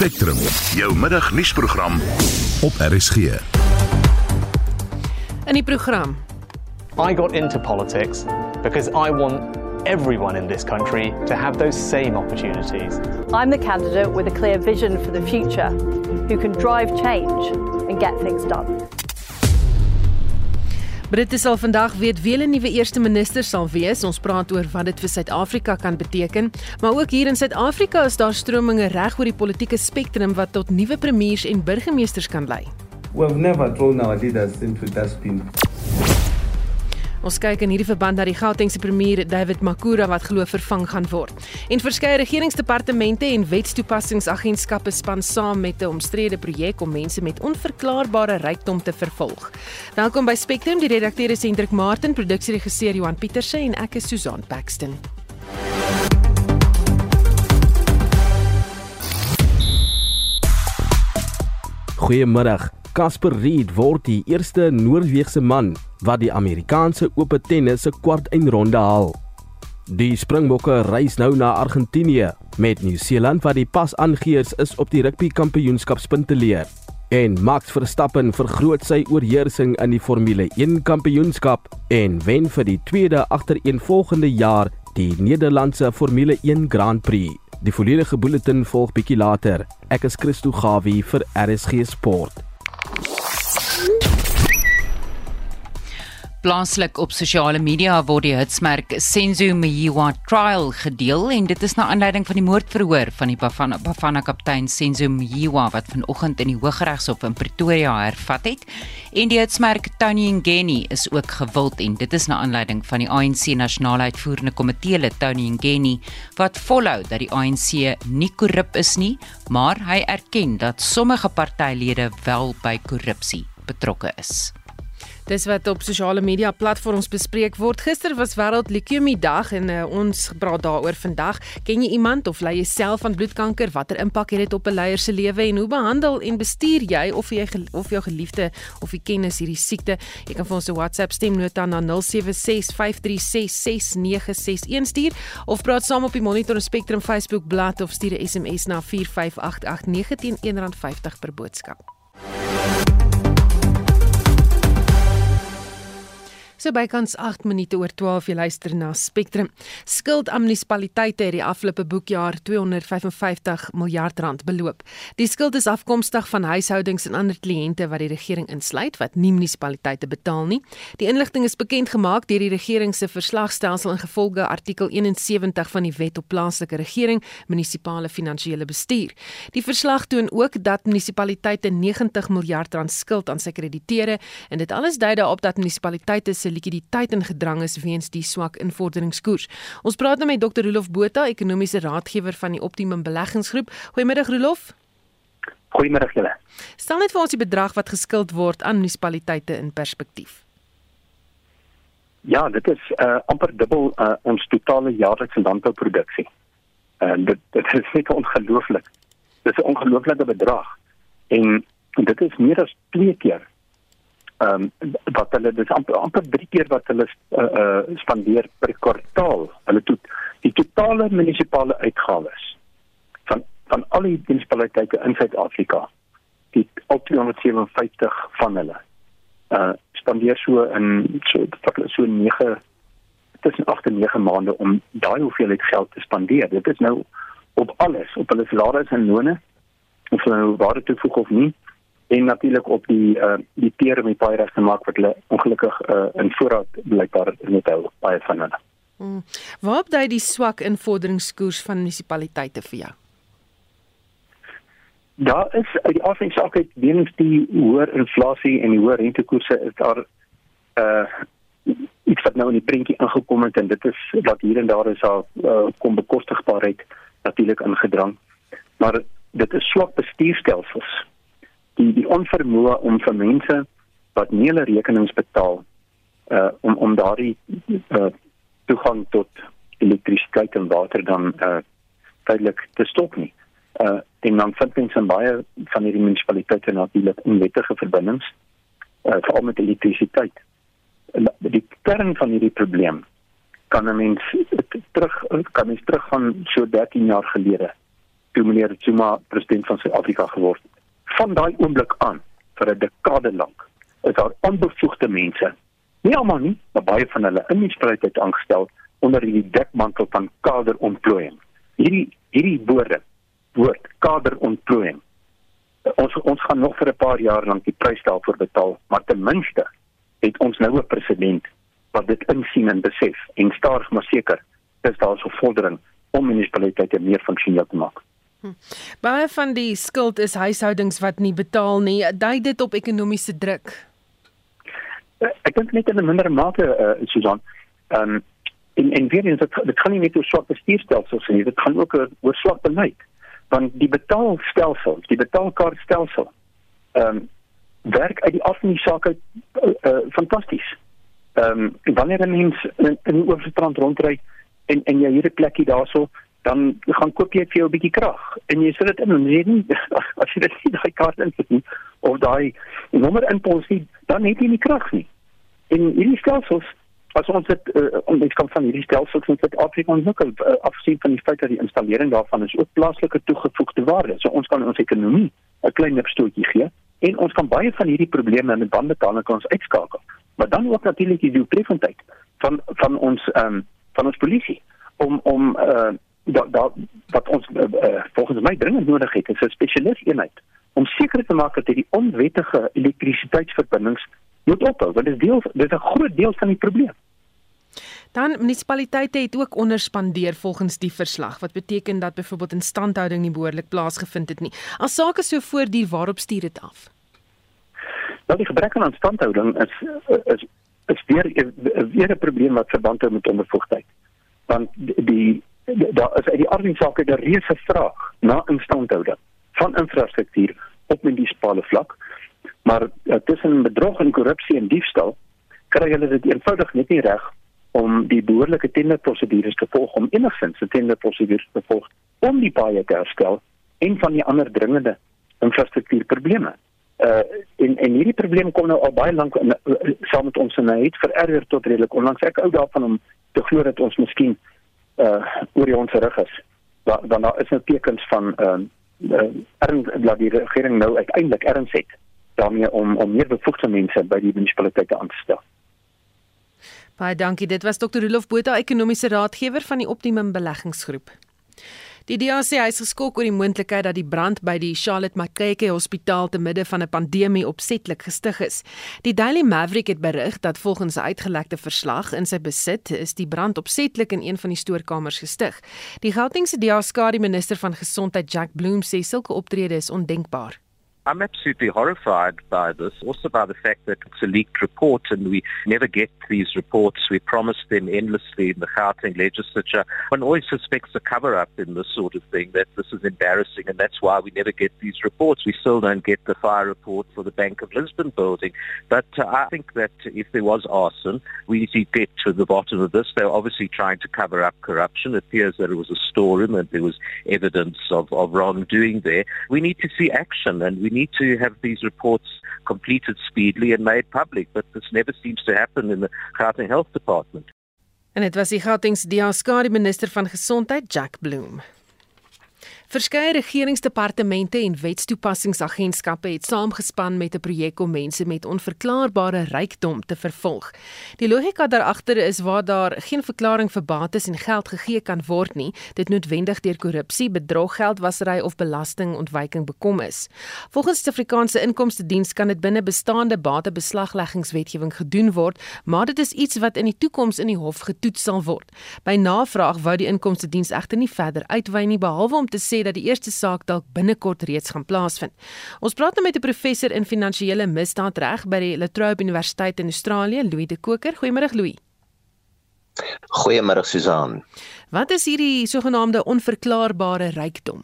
Spectrum, jou middagnuusprogram op RSG. In die program I got into politics because I want everyone in this country to have those same opportunities. I'm the candidate with a clear vision for the future who can drive change and get things done. Britte sal vandag weet wie hulle nuwe eerste minister sal wees. Ons praat oor wat dit vir Suid-Afrika kan beteken, maar ook hier in Suid-Afrika is daar strominge reg oor die politieke spektrum wat tot nuwe premiers en burgemeesters kan lei. We've never thrown our leaders into dustbin. Ons kyk in hierdie verband na die Gautengse premier David Makura wat glo vervang gaan word. En verskeie regeringsdepartemente en wetstoepassingsagentskappe span saam met 'n omstrede projek om mense met onverklaarbare rykdom te vervolg. Welkom by Spectrum, die redakteur is Hendrik Martin, produksieregisseur Johan Pieterse en ek is Susan Paxton. Goeiemiddag. Casper Reed word die eerste Noordwegse man wat die Amerikaanse Ope Tennis se kwartfinale haal. Die Springbokke reis nou na Argentinië met Nieu-Seeland wat die pas aangeheers is op die rugby kampioenskapspunte leer. En Max Verstappen vergroot sy oorheersing in die Formule 1 kampioenskap en wen vir die tweede agtereenvolgende jaar die Nederlandse Formule 1 Grand Prix. Die volledige bulletin volg bietjie later. Ek is Christo Gawie vir RSG Sport. Yeah. Plaaslik op sosiale media word die hitsmerk Senzo Mjiwa trial gedeel en dit is na aanleiding van die moordverhoor van die Bafana Bafana kaptein Senzo Mjiwa wat vanoggend in die Hooggeregshof in Pretoria hervat het. En die hitsmerk Tony Ngeni is ook gewild en dit is na aanleiding van die ANC nasionale uitvoerende komitee lid Tony Ngeni wat volhou dat die ANC nie korrup is nie, maar hy erken dat sommige partylede wel by korrupsie betrokke is. Dis wat op sosiale media platforms bespreek word. Gister was wêreld leukemie dag en uh, ons praat daaroor vandag. Ken jy iemand of ly jy self aan bloedkanker? Watter impak het dit op 'n leier se lewe en hoe behandel en bestuur jy of jy of jou geliefde of jy kennis hierdie siekte? Jy kan vir ons 'n WhatsApp stemnota na 0765366961 stuur of praat saam op die Monitor Spectrum Facebook bladsy of stuur 'n SMS na 45889 teen R1.50 per boodskap. So bykans 8 minute oor 12 jy luister na Spectrum. Skuld aan munisipaliteite het die afgelope boekjaar 255 miljard rand beloop. Die skuld is afkomstig van huishoudings en ander kliënte wat die regering insluit wat nie munisipaliteite betaal nie. Die inligting is bekend gemaak deur die regering se verslagstelsel ingevolge artikel 71 van die Wet op plaaslike regering munisipale finansiële bestuur. Die verslag toon ook dat munisipaliteite 90 miljard rand skuld aan sy krediteure en dit alles dui daarop dat munisipaliteite se likwiditeit in gedrang is weens die swak invorderingskoers. Ons praat nou met Dr. Rolof Botha, ekonomiese raadgewer van die Optimum Beleggingsgroep. Goeiemiddag Rolof. Goeiemiddag julle. Stel net vir ons die bedrag wat geskuld word aan munisipaliteite in perspektief. Ja, dit is uh, amper dubbel uh, ons totale jaarlikse landbouproduksie. En uh, dit dit is net ongelooflik. Dit is 'n ongelooflike bedrag en dit is meer as 2 keer ehm um, wat hulle dis amper amper drie keer wat hulle uh, uh, spandeer per kwartaal. Hulle toe die totale munisipale uitgawes van van al die munisipaliteite in Suid-Afrika, die al 257 van hulle uh spandeer so in so so 9 tussen 8 en 9 maande om daai hoeveelheid geld te spandeer. Dit is nou op alles, op hulle salarisse en lone of hulle nou waarde toevoeg of nie en natuurlik op die uh die peer om die paai reg te maak wat hulle ongelukkig uh in voorraad blykbaar net hou baie van hulle. Hmm. Waar dui die swak invorderingskoers van munisipaliteite vir jou? Daar is uit die afsake uit weens die hoër inflasie en die hoë rentekoerse is daar uh iets wat nou in die prentjie ingekom het en dit is wat hier en daar is al uh, kom bekostigbaarheid natuurlik ingedrang. Maar dit is swak bestuurstelsels die die onvermoë om vir mense wat nie hulle rekenings betaal uh om om daardie uh toegang tot elektrisiteit en water dan uh tydelik te stop nie. Uh en dan vind mens in baie van hierdie munisipaliteite natuurlik onwettige verbindings uh veral met elektrisiteit. Die kern van hierdie probleem kan 'n mens terug kan mens terug van so 13 jaar gelede toe meneer Zuma president van Suid-Afrika geword het. Van daai oomblik aan vir 'n dekade lank is daar onbevoegde mense, nie almal nie, maar baie van hulle in die spruitheid aangestel onder die dekmantel van kaderontplooiing. Hierdie hierdie woorde woord kaderontplooiing. Ons ons gaan nog vir 'n paar jaar lank die prys daarvoor betaal, maar ten minste het ons nou 'n president wat dit insien en besef en stadig maar seker is daar so vordering om munisipaliteite meer funksioneel te maak. Hm. Baie van die skuld is huishoudings wat nie betaal nie. Dui dit op ekonomiese druk? Eh, ek dink net in 'n minder mate uh, Susan. Ehm um, en en weer eens dit dit gaan nie net oor swak bestuurstelsels nie, dit gaan ook oor, oor swak beleid. Want die betaalstelsel, die betaalkaartstelsel ehm um, werk uit die af van die saak uit uh, uh, fantasties. Ehm um, wanneer 'n mens in, in die oorstrand rondry en en jy hierdie plekkie daarso dan gaan koop jy vir jou 'n bietjie krag en jy sit dit in en jy nie as jy dit nie daai kaart insit nie of daai nommer inpos nie dan het jy nie krag nie. En hierdie stelsels as ons dit uh, ons kan van hierdie stelsels in Suid-Afrika ontwikkel uh, afsien van die feit dat die installering daarvan is ook plaaslike toegevoegde waarde. So ons kan ons ekonomie 'n klein opstootjie gee en ons kan baie van hierdie probleme met bandbetaling kan ons uitskakel. Maar dan ook natuurlik die doeltreffendheid van van ons ehm um, van ons polisie om om eh uh, dat dat wat ons uh, uh, volgens my dringend nodig het is 'n spesialis eenheid om seker te maak dat hierdie onwettige elektrisiteitsverbindings moet ophou want dit is deel dit is 'n groot deel van die probleem. Dan munisipaliteite het ook onderspandeer volgens die verslag wat beteken dat byvoorbeeld instandhouding nie behoorlik plaasgevind het nie. As sake so voortduur waarop stuur dit af? Nou die gebrek aan instandhouding is is is weer weer 'n probleem wat verband hou met ondervoegtheid. Want die daar is uit die aardensake 'n reuse vraag na instandhouding van infrastruktuur op munisipale vlak. Maar uh, tussen bedrog en korrupsie en diefstal kry hulle dit eenvoudig net nie reg om die behoorlike tenderprosedures te volg om enigstens 'n tenderprosedure te volg om die paaie te herstel en van die ander dringende infrastruktuurprobleme. Uh en en hierdie probleem kom nou al baie lank in uh, saam met ons en hy het vererger tot redelik onlangs ek ou daarvan om te glo dat ons miskien uh oor die ons rug is. Dan dan daar is nou tekens van ehm uh, uh, erns dat die regering nou uiteindelik erns het daarmee om om meer bevoegde mense by die munisipaliteite aan te stel. Baie dankie. Dit was Dr. Rolof Botha, ekonomiese raadgewer van die Optimum Beleggingsgroep. Die DA sê hy is geskok oor die moontlikheid dat die brand by die Charlotte Maxeke Hospitaal te midde van 'n pandemie opsetlik gestig is. Die Daily Maverick het berig dat volgens 'n uitgelekte verslag in sy besit is die brand opsetlik in een van die stoorkamers gestig. Die Gautengse DA skadu minister van gesondheid Jack Bloem sê sulke optredes is ondenkbaar. I'm absolutely horrified by this, also by the fact that it's a leaked report and we never get these reports. We promise them endlessly in the Gauteng legislature. One always suspects a cover-up in this sort of thing, that this is embarrassing, and that's why we never get these reports. We still don't get the fire report for the Bank of Lisbon building. But uh, I think that if there was arson, we need to get to the bottom of this. They're obviously trying to cover up corruption. It appears that it was a storeroom and there was evidence of, of wrongdoing there. We need to see action, and we we need to have these reports completed speedily and made public, but this never seems to happen in the Gauteng Health Department. En dit was die Gautengse Diaskari minister van gesondheid Jack Bloem. Verskeie regeringsdepartemente en wetstoepassingsagentskappe het saamgespan met 'n projek om mense met onverklaarbare rykdom te vervolg. Die logika daaragter is waar daar geen verklaring vir bates en geld gegee kan word nie, dit noodwendig deur korrupsie, bedrog, geldwasery of belastingontwyking bekom is. Volgens die Afrikaanse Inkomste Diens kan dit binne bestaande batebeslagleggingswetgewing gedoen word, maar dit is iets wat in die toekoms in die hof getoets sal word. By navraag wou die Inkomste Diens egter nie verder uitwy nie behalwe om te sê dat die eerste saak dalk binnekort reeds gaan plaasvind. Ons praat nou met 'n professor in finansiële misdaadreg by die La Trobe Universiteit in Australië, Louis de Koker. Goeiemôre Louis. Goeiemôre Susan. Wat is hierdie sogenaamde onverklaarbare rykdom?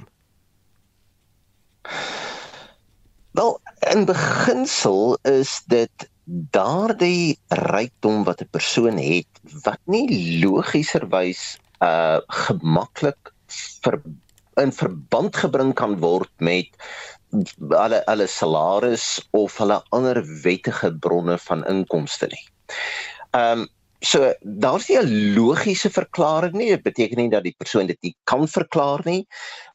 Wel, in beginsel is dit daardie rykdom wat 'n persoon het wat nie logischerwys uh gemaklik ver in verband gebring kan word met hulle hulle salaris of hulle ander wettige bronne van inkomste nie. Ehm um, so daar's nie 'n logiese verklaring nie. Dit beteken nie dat die persoon dit nie kan verklaar nie,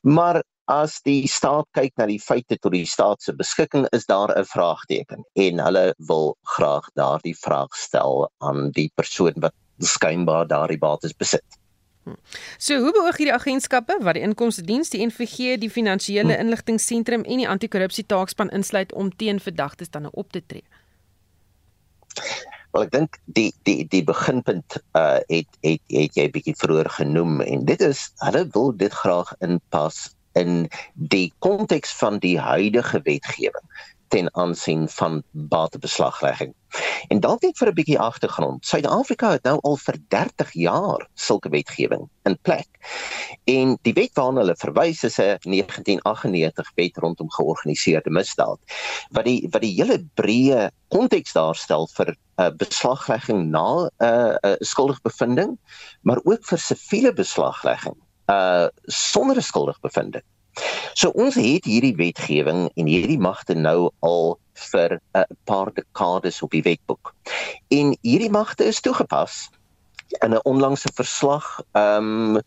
maar as die staat kyk na die feite tot die staat se beskikking is daar 'n vraagteken en hulle wil graag daardie vraag stel aan die persoon wat skynbaar daardie bates besit. Hm. So hoe beoog hierdie agentskappe wat die inkomste diens, die NVG, die finansiële hm. inligtingseentrum en die anti-korrupsie taakspan insluit om teen verdagtes dan op te tree? Wel ek dink die die die beginpunt uh het het het jy bietjie vroeër genoem en dit is hulle wil dit graag inpas in die konteks van die huidige wetgewing ten aansien van batebeslaglegging. En dalk net vir 'n bietjie agtergrond. Suid-Afrika het nou al vir 30 jaar sulke wetgewing in plek. En die wet waarna hulle verwys is 'n 1998 wet rondom georganiseerde misdaad wat die wat die hele breë konteks daarstel vir 'n uh, beslaglegging na 'n uh, uh, skuldige bevinding, maar ook vir siviele beslaglegging uh sonder 'n skuldige bevinding. So ons het hierdie wetgewing en hierdie magte nou al vir 'n paar dekades op die wetboek. En hierdie magte is toegepas in 'n onlangse verslag ehm um,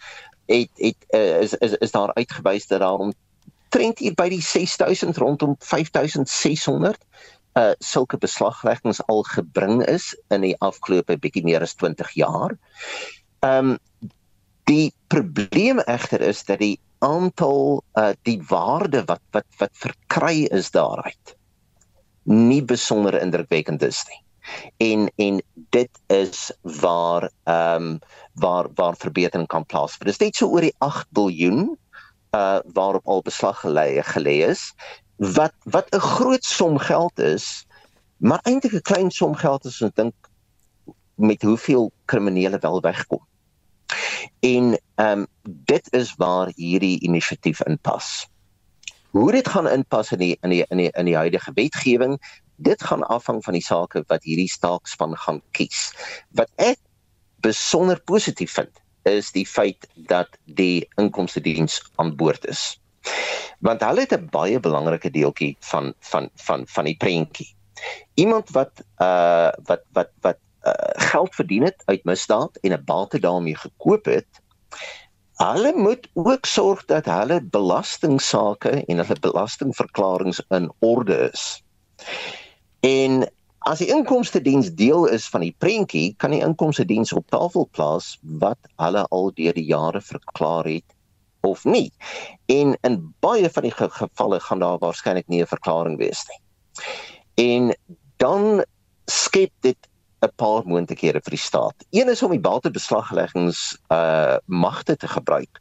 het het uh, is, is is daar uitgewys dat daar omtrent hier by die 6000 rondom 5600 uh sulke beslagleggings al gebring is in die afgelope bietjie meer as 20 jaar. Ehm um, die probleem egter is dat die aantal uh die waarde wat wat wat verkry is daaruit nie besonder indrukwekkend is nie. En en dit is waar ehm um, waar waar verbetering kan plaasvind. Dit net so oor die 8 miljard uh waarop al beslag gelê gelê is wat wat 'n groot som geld is, maar eintlik 'n klein som geld as ons dink met hoeveel kriminele wel wegkom. En ehm um, dit is waar hierdie inisiatief inpas. Hoe dit gaan inpas in die in die in die in die huidige wetgewing, dit gaan afhang van die sake wat hierdie staakspan gaan kies. Wat ek besonder positief vind, is die feit dat die inkomste diens aan boord is. Want hulle het 'n baie belangrike deeltjie van van van van die prentjie. Iemand wat uh wat wat wat uh, geld verdien het uit misdaad en 'n bate daarmee gekoop het, hulle moet ook sorg dat hulle belastingsaake en hulle belastingverklaringe in orde is. En as die inkomste diens deel is van die prentjie, kan die inkomste diens op tafel plaas wat hulle al deur die jare verklaar het of nie. En in baie van die gevalle gaan daar waarskynlik nie 'n verklaring wees nie. En dan skep dit 'n paar moontlikhede vir die staat. Een is om die batebeslagleggings uh magte te gebruik.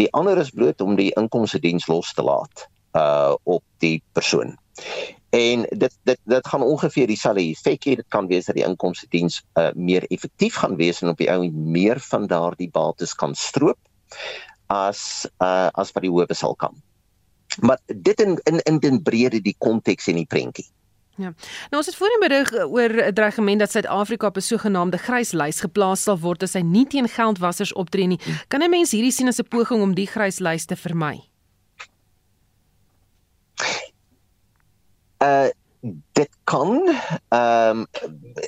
Die ander is bloot om die inkomste diens los te laat uh op die persoon. En dit dit dit gaan ongeveer dieselfde effek hê. Dit kan wees dat die inkomste diens uh meer effektief gaan wees en op die ou meer van daardie bates kan stroop as uh as wat die howe sal kan. Maar dit in in in den brede die konteks en die prentjie. Ja. Nou ons het voorheen berig oor 'n dreigement dat Suid-Afrika op 'n sogenaamde grys lys geplaas sal word as hy nie teen geldwassers optree nie. Kan 'n mens hierdie sien as 'n poging om die grys lys te vermy? Uh dit kan ehm um,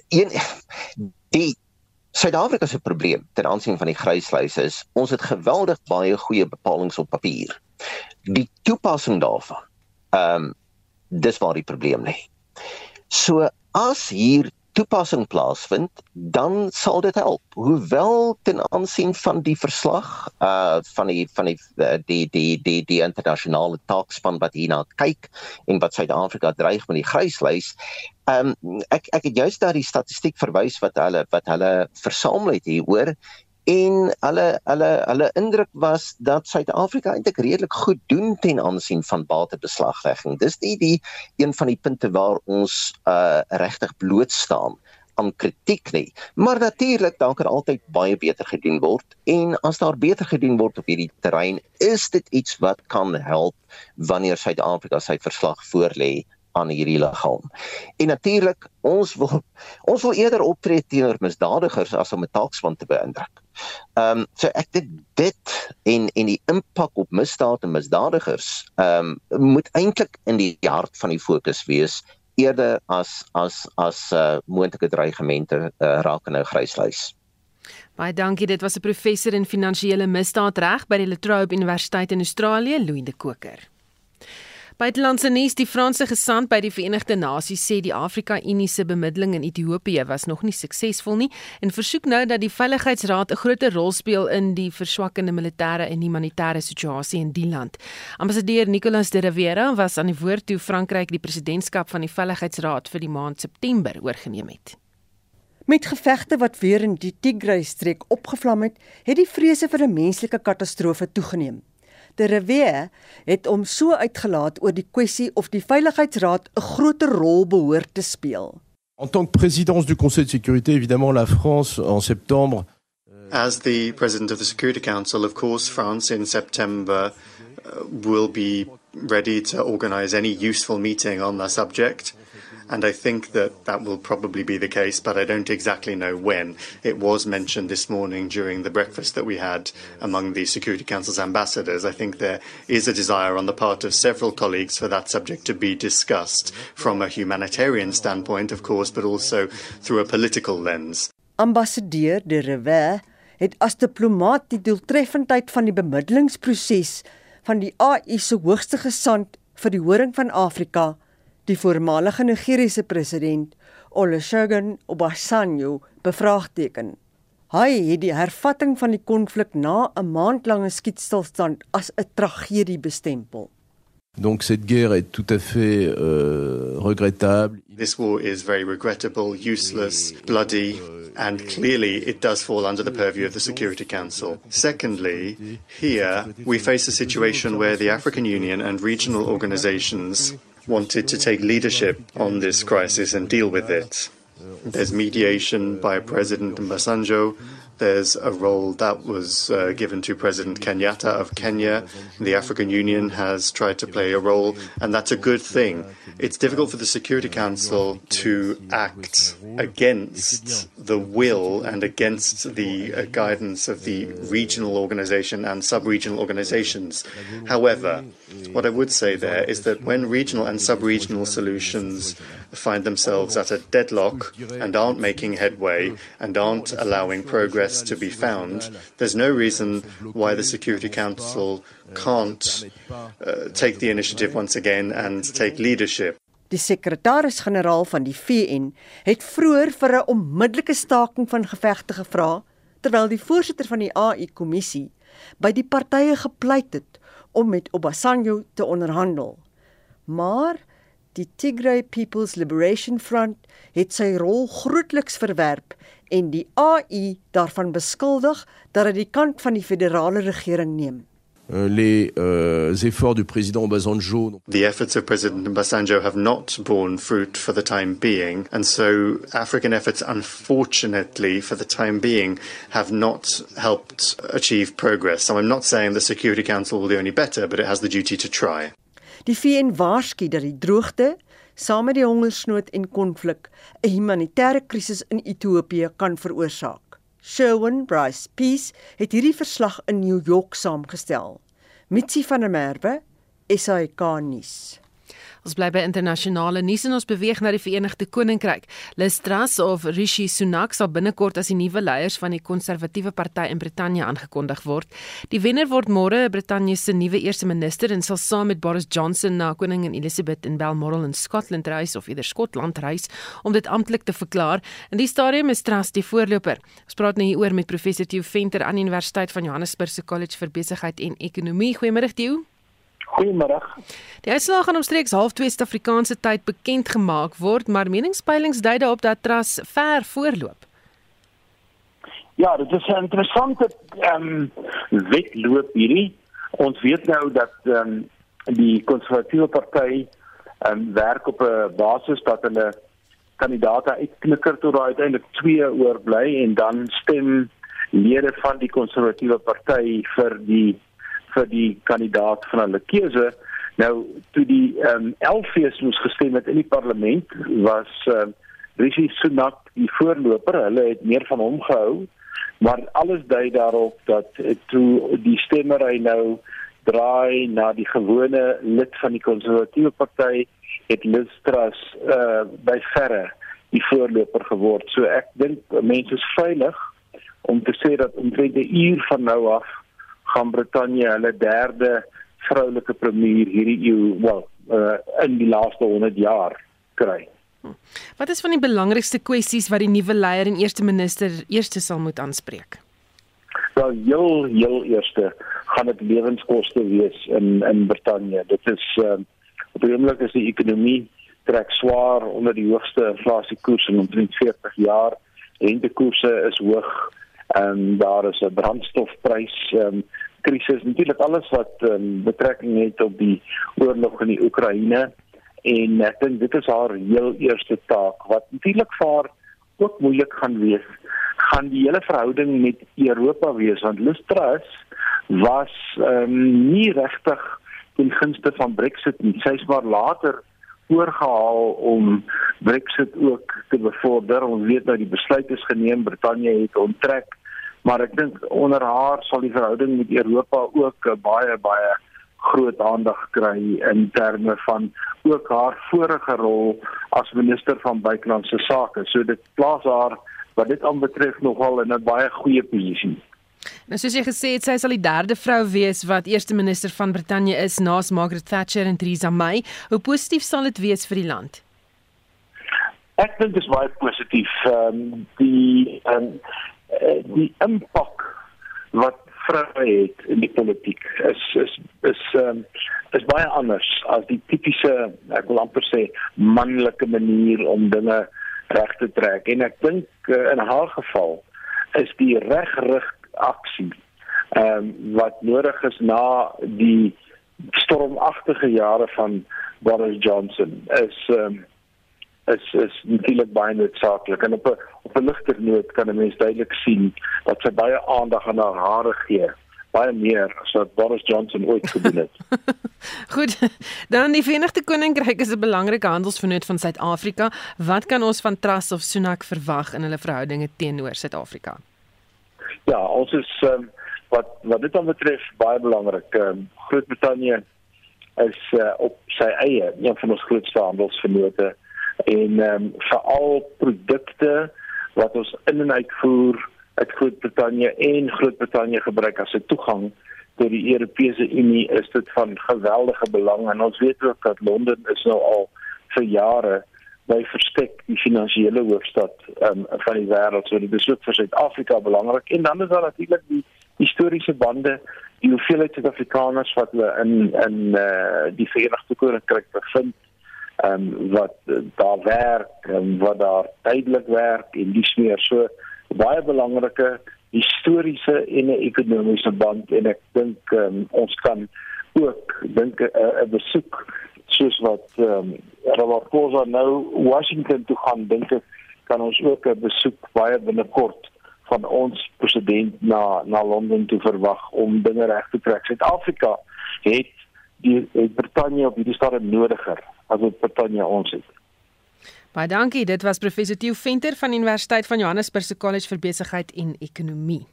een die Suid-Afrika se probleem ten aansien van die grys lys is ons het geweldig baie goeie bepalinge op papier. Die toepassing daarvan ehm um, dis waar die probleem lê. So as hier toepassing plaasvind, dan sal dit help. Hoewel ten aansien van die verslag uh van die van die uh, die die die die internasionale taakspan wat hierna kyk en wat Suid-Afrika dreig met die gryslys, um ek ek het juist daardie statistiek verwys wat hulle wat hulle versamel het hieroor en hulle hulle hulle indruk was dat Suid-Afrika eintlik redelik goed doen ten aansien van batebeslaglegging. Dis nie die een van die punte waar ons uh regtig bloot staan aan kritiek nie. Maar natuurlik dan kan altyd baie beter gedoen word en as daar beter gedoen word op hierdie terrein, is dit iets wat kan help wanneer Suid-Afrika sy verslag voorlê aan hierdie liggaam. En natuurlik, ons wil ons wil eerder optree teenoor misdadigers as om 'n taakspan te beïndruk. Ehm um, so ek dink dit en en die impak op misdaad en misdadigers ehm um, moet eintlik in die hart van die fokus wees eerder as as as uh, moontlike dreigemente uh, raak in 'n gryslys. Baie dankie. Dit was 'n professor in finansiële misdaadreg by die La Trobe Universiteit in Australië, Louis de Koker. Buitelandse nuus: Die Franse gesant by die Verenigde Nasies sê die Afrika Unie se bemiddeling in Ethiopië was nog nie suksesvol nie en versoek nou dat die Veiligheidsraad 'n groter rol speel in die verswakkende militêre en humanitêre situasie in die land. Ambassadeur Nicolas de Rivera was aan die woord toe Frankryk die presidentskap van die Veiligheidsraad vir die maand September oorgeneem het. Met gevegte wat weer in die Tigray-streek opgevlam het, het die vrese vir 'n menslike katastrofe toegeneem. De Revere het hom so uitgelaat oor die kwessie of die Veiligheidsraad 'n groter rol behoort te speel. En tant que présidence du Conseil de sécurité, évidemment la France en septembre As the president of the Security Council, of course, France in September uh, will be ready to organize any useful meeting on the subject. And I think that that will probably be the case, but I don't exactly know when. It was mentioned this morning during the breakfast that we had among the Security Council's ambassadors. I think there is a desire on the part of several colleagues for that subject to be discussed from a humanitarian standpoint, of course, but also through a political lens. Ambassadeur de Revere het as diplomaat die doeltreffendheid van die bemiddelingsproses van die AU se hoogste gesant vir die horing van Afrika die voormalige Nigeriese president Olusegun Obasanjo bevraagteken. Hy het die hervatting van die konflik na 'n maandlange skietstilstand as 'n tragedie bestempel. Donc cette guerre est tout à fait euh, regrettable. This war is very regrettable, useless, bloody, and clearly it does fall under the purview of the Security Council. Secondly, here we face a situation where the African Union and regional organizations wanted to take leadership on this crisis and deal with it. There's mediation by President Mbasanjo. There's a role that was uh, given to President Kenyatta of Kenya. The African Union has tried to play a role, and that's a good thing. It's difficult for the Security Council to act against the will and against the uh, guidance of the regional organization and sub regional organizations. However, what I would say there is that when regional and sub regional solutions find themselves at a deadlock and aren't making headway and aren't allowing progress to be found, there's no reason why the Security Council can't uh, take the initiative once again and take leadership. Die sekretaris-generaal van die VN het vroeër vir 'n onmiddellike staking van gevegte gevra terwyl die voorsitter van die AU-kommissie by die partye gepleit het om met Obasanjo te onderhandel. Maar die Tigray People's Liberation Front het sy rol grootliks verwerp en die AU daarvan beskuldig dat hy die kant van die federale regering neem. Euh, les euh, efforts du président Obasanjo. The efforts of President Obasanjo have not borne fruit for the time being, and so African efforts, unfortunately, for the time being, have not helped achieve progress. So I'm not saying the Security Council will do any better, but it has the duty to try. Die VN waarsku dat die droogte, saam met die hongersnood en konflik, 'n humanitêre krisis in Ethiopië kan veroorsaak. Sherwin Bryce Peace het hierdie verslag in New York saamgestel. Mitsi van der Merwe, SAK nuus. Ons bly by internasionale nuus en ons beweeg na die Verenigde Koninkryk. Liz Truss of Rishi Sunak sal binnekort as die nuwe leiers van die konservatiewe party in Brittanje aangekondig word. Die wenner word môre Brittanje se nuwe eerste minister en sal saam met Boris Johnson na koningin Elizabeth in Balmoral in Skotland reis of eerder Skotland reis om dit amptelik te verklaar. In die stadium is Truss die voorloper. Ons praat nou hieroor met professor Theo Venter aan die Universiteit van Johannesburg se College vir Besigheid en Ekonomie. Goeiemôre Theo. Goeiemôre. Die uitslae gaan omstreeks 0.30 Suid-Afrikaanse tyd bekend gemaak word, maar meningspeilings dui daarop dat Tras ver voorloop. Ja, dit is 'n interessante ehm um, wedloop hierdie. Ons weet nou dat ehm um, die konservatiewe party ehm um, werk op 'n basis dat hulle kandidaate uitknikker tot daar uiteindelik twee oorbly en dan stem lede van die konservatiewe party vir die vir die kandidaat van hulle keuse. Nou toe die ehm um, 11 fees moes gestem het in die parlement was ehm um, Rishi Sunak die voorloper. Hulle het meer van hom gehou, maar alles dui daarop dat toe die stemmery nou draai na die gewone lid van die konservatiewe party het Liz Truss uh, by verre die voorloper geword. So ek dink mense is veilig om te sê dat omtrent 'n uur van nou af gaan Brittanje hulle derde vroulike premier hierdie eeu, wel, uh, in die laaste 100 jaar kry. Wat is van die belangrikste kwessies wat die nuwe leier en eerste minister eerste sal moet aanspreek? Wel, heel heel eerste gaan dit lewenskoste wees in in Brittanje. Dit is uh, op die oomblik is die ekonomie trek swaar onder die hoogste inflasiekoers in omtrent 40 jaar. Rentekoerse is hoog. Ehm um, daar is 'n brandstofprys ehm um, krisis. Natuurlik alles wat um, betrekking het op die oorlog in die Oekraïne en ek dink dit is haar heel eerste taak wat natuurlik vir haar ook moeilik gaan wees gaan die hele verhouding met Europa wees want Liz Truss was um, nie regtig ten gunste van Brexit nie sy's maar later oorgehaal om Brexit ook te bevorder. Ons weet nou die besluit is geneem, Brittanje het onttrek, maar ek dink onder haar sal die verhouding met Europa ook baie baie groot aandag kry in terme van ook haar vorige rol as minister van buitelandse sake. So dit plaas haar wat dit aanbetref nogal in 'n baie goeie posisie. Nou soos jy gesê het, sy sal die derde vrou wees wat eerste minister van Brittanje is na Margaret Thatcher en Theresa May. Hoe positief sal dit wees vir die land? Ek dink dit is baie positief. Ehm um, die ehm um, die impak wat vroue het in die politiek is is is um, is baie anders as die tipiese ek wil amper sê manlike manier om dinge reg te trek. En ek dink uh, in haar geval is die regrig aksie ehm um, wat nodig is na die stormagtige jare van Boris Johnson is ehm um, is is natuurlik baie noodsaaklik en op 'n op 'n ligter noot kan 'n mens duidelik sien dat sy baie aandag aan haar hare gee baie meer as wat Boris Johnson ooit gedoen het. Goed. Dan die Verenigde Koninkryk is 'n belangrike handelsvennoot van Suid-Afrika. Wat kan ons van Truss of Sunak verwag in hulle verhoudinge teenoor Suid-Afrika? Ja, ons is um, wat wat dit dan betref baie belangrik. Um, Groot-Brittanje is uh, op sy eie een van ons grootste handelsvennote en ehm um, veral produkte wat ons in en uitvoer uit Groot-Brittanje en Groot-Brittanje gebruik as 'n toegang tot die Europese Unie is dit van geweldige belang. En ons weet ook dat Londen is nou al vir jare by verstek die finansiële hoofstad um, van die wêreld. So dit is ook vir Suid-Afrika belangrik. En dan is daar natuurlik die historiese bande, die hoeveelheid Suid-Afrikaners wat hulle in in uh, die Verenigde Koninkryk bevind, ehm um, wat daar werk en wat daar tydelik werk en dis meer so baie belangrike historiese en 'n ekonomiese band en ek dink um, ons kan ook dink 'n uh, besoek soos wat ehm um, Ramaphosa nou Washington toe gaan dink ek kan ons ook 'n besoek baie binnekort van ons president na na Londen toe verwag om dinge reg te trek. Suid-Afrika het die het Brittanje op hierdie stadium nodiger as wat Brittanje ons het. Baie dankie. Dit was professor Theo Venter van Universiteit van Johannesburg se College vir Besigheid en Ekonomie.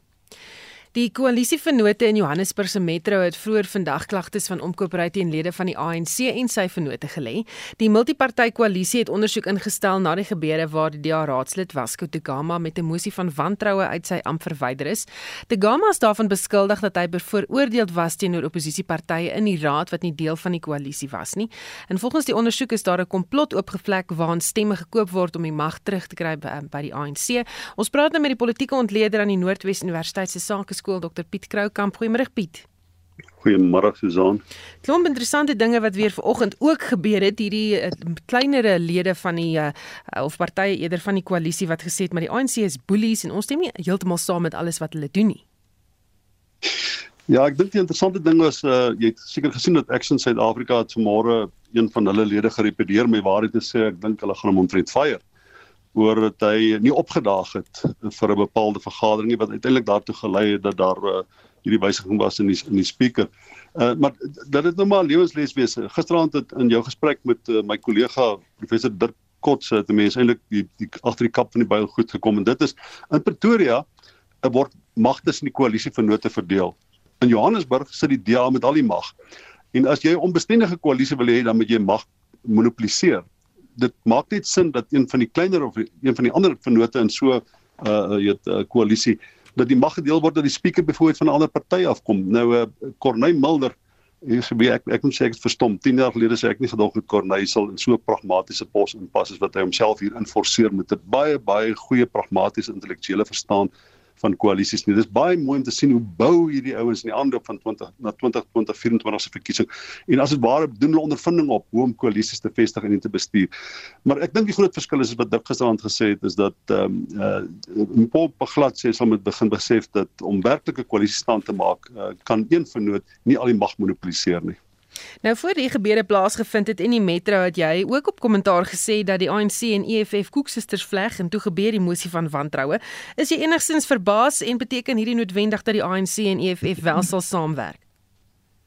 Die koalisievennote in Johannesburg se metro het vroeër vandag klagtes van omkoopryte en lede van die ANC en sy vennote gelê. Die multiparty koalisie het ondersoek ingestel na die gebeure waar die DA raadslid Wasco Tugama met 'n mosie van wantroue uit sy amp verwyder is. Tugama is daarvan beskuldig dat hy bevooroordeeld was teenoor oppositiepartye in die raad wat nie deel van die koalisie was nie. En volgens die ondersoek is daar 'n komplot oopgevlek waarin stemme gekoop word om die mag terug te kry by, by die ANC. Ons praat nou met die politieke ontleder aan die Noordwes Universiteit se sake skool Dr Piet Kroukamp. Goeiemôre Piet. Goeiemôre Susan. Klomp interessante dinge wat weer vanoggend ook gebeur het hierdie uh, kleinere lede van die uh, of partye eerder van die koalisie wat gesê het maar die ANC is bullies en ons stem nie heeltemal saam met alles wat hulle doen nie. Ja, ek dink die interessante ding was uh, jy het seker gesien dat Action Suid-Afrika het vanmôre een van hulle lede gerepedeer met waarheid te sê ek dink hulle gaan hom omtrent fire oor dat hy nie opgedaag het vir 'n bepaalde vergadering nie wat uiteindelik daartoe gelei het dat daar uh, hierdie wysiging was in die in die speaker. Uh, maar dat dit nou maar lewensles wees. Gisteraand het in jou gesprek met uh, my kollega professor Dirk Kotse het mense eintlik die, die agter die kap van die byl goed gekom en dit is in Pretoria word mag tussen die koalisie vennote verdeel. In Johannesburg sit die DA met al die mag. En as jy 'n onbestendige koalisie wil hê dan moet jy mag monopoliseer dit maak net sin dat een van die kleiner of een van die ander vennote in so uh weet 'n uh, koalisie dat die mag gedeel word dat die spreker byvoorbeeld van 'n ander party afkom. Nou uh Corneille Mulder Hier sê ek ek moet sê ek het verstom. 10 jaar gelede sê ek nie gedog het Corneille sal in so 'n pragmatiese pos inpas as wat hy homself hier inforceer met 'n baie baie goeie pragmatiese intellektuele verstaan van koalisies nie. Dis baie mooi om te sien hoe bou hierdie ouens in die aanloop van 20 na 2024 se verkiesing. En as dit ware doen hulle ondervinding op hoe om koalisies te vestig en te bestuur. Maar ek dink die groot verskil is wat Dirk gisterand gesê het is dat ehm um, uh Paul Paglat sê sal met begin besef dat om werklike koalisies stand te maak, uh, kan een vernoot nie al die mag monopoliseer nie. Nou voor die gebeure plaasgevind het in die metro het jy ook op kommentaar gesê dat die ANC en EFF koeksisters vleg en toe gebeur die mosie van wantroue. Is jy enigstens verbaas en beteken hierdie noodwendig dat die ANC en EFF wel sal saamwerk?